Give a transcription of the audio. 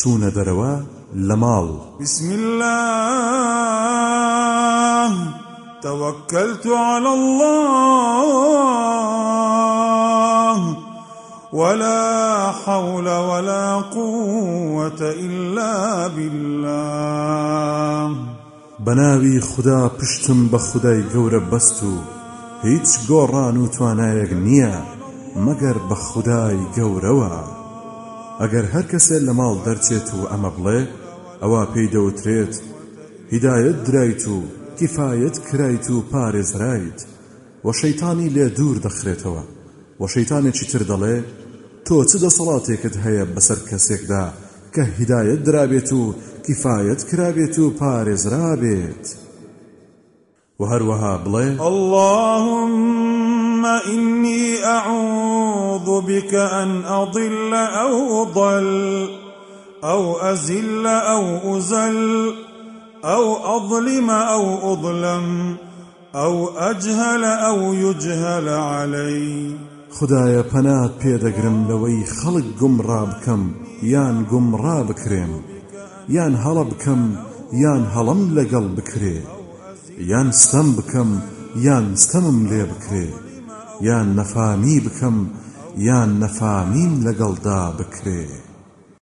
چوونە دەرەوە لە ماڵ بسم الله. توكلت على الله. ولا حول ولا قوة إلا بالله. بەناوی خدا پشتم بە خدای گەورە بەست و هیچ گۆڕان و توانایەک نییە مەگەر بە گەورەوە. ئەگەر هەر کەسێ لە ماڵ دەرچێت و ئەمە بڵێ ئەوە پێی دەوترێت هیدایەت درایت و کیفایەت کرایت و پارێزرایت. وە شەیتانی لێ دوور دەخرێتەوە. وە شەیتانێکی تر دەڵێ تۆ چ دەسەڵاتێکت هەیە بەسەر کەسێکدا کە هیدایەت درابێت و کیفایەت کرابێت و پارێزرابێت؟ و هەروەها بڵێ اللهم أعوذ بك أن أضل أو أضل أو أزل أو أزل أو أظلم أو أظلم أو أجهل أو يجهل علي. خدایە پەنات پێدەگرم لەوەی خەڵک گومڕا بکەم یان گومڕا بکرێم. یان هەڵە بکەم یان هەڵم لەگەڵ بکرێ. یان ستەم بکەم یان ستەمم لێ بکرێ. یان نەفامی بکەم یان نەفامیم لەگەڵدا بکرێ.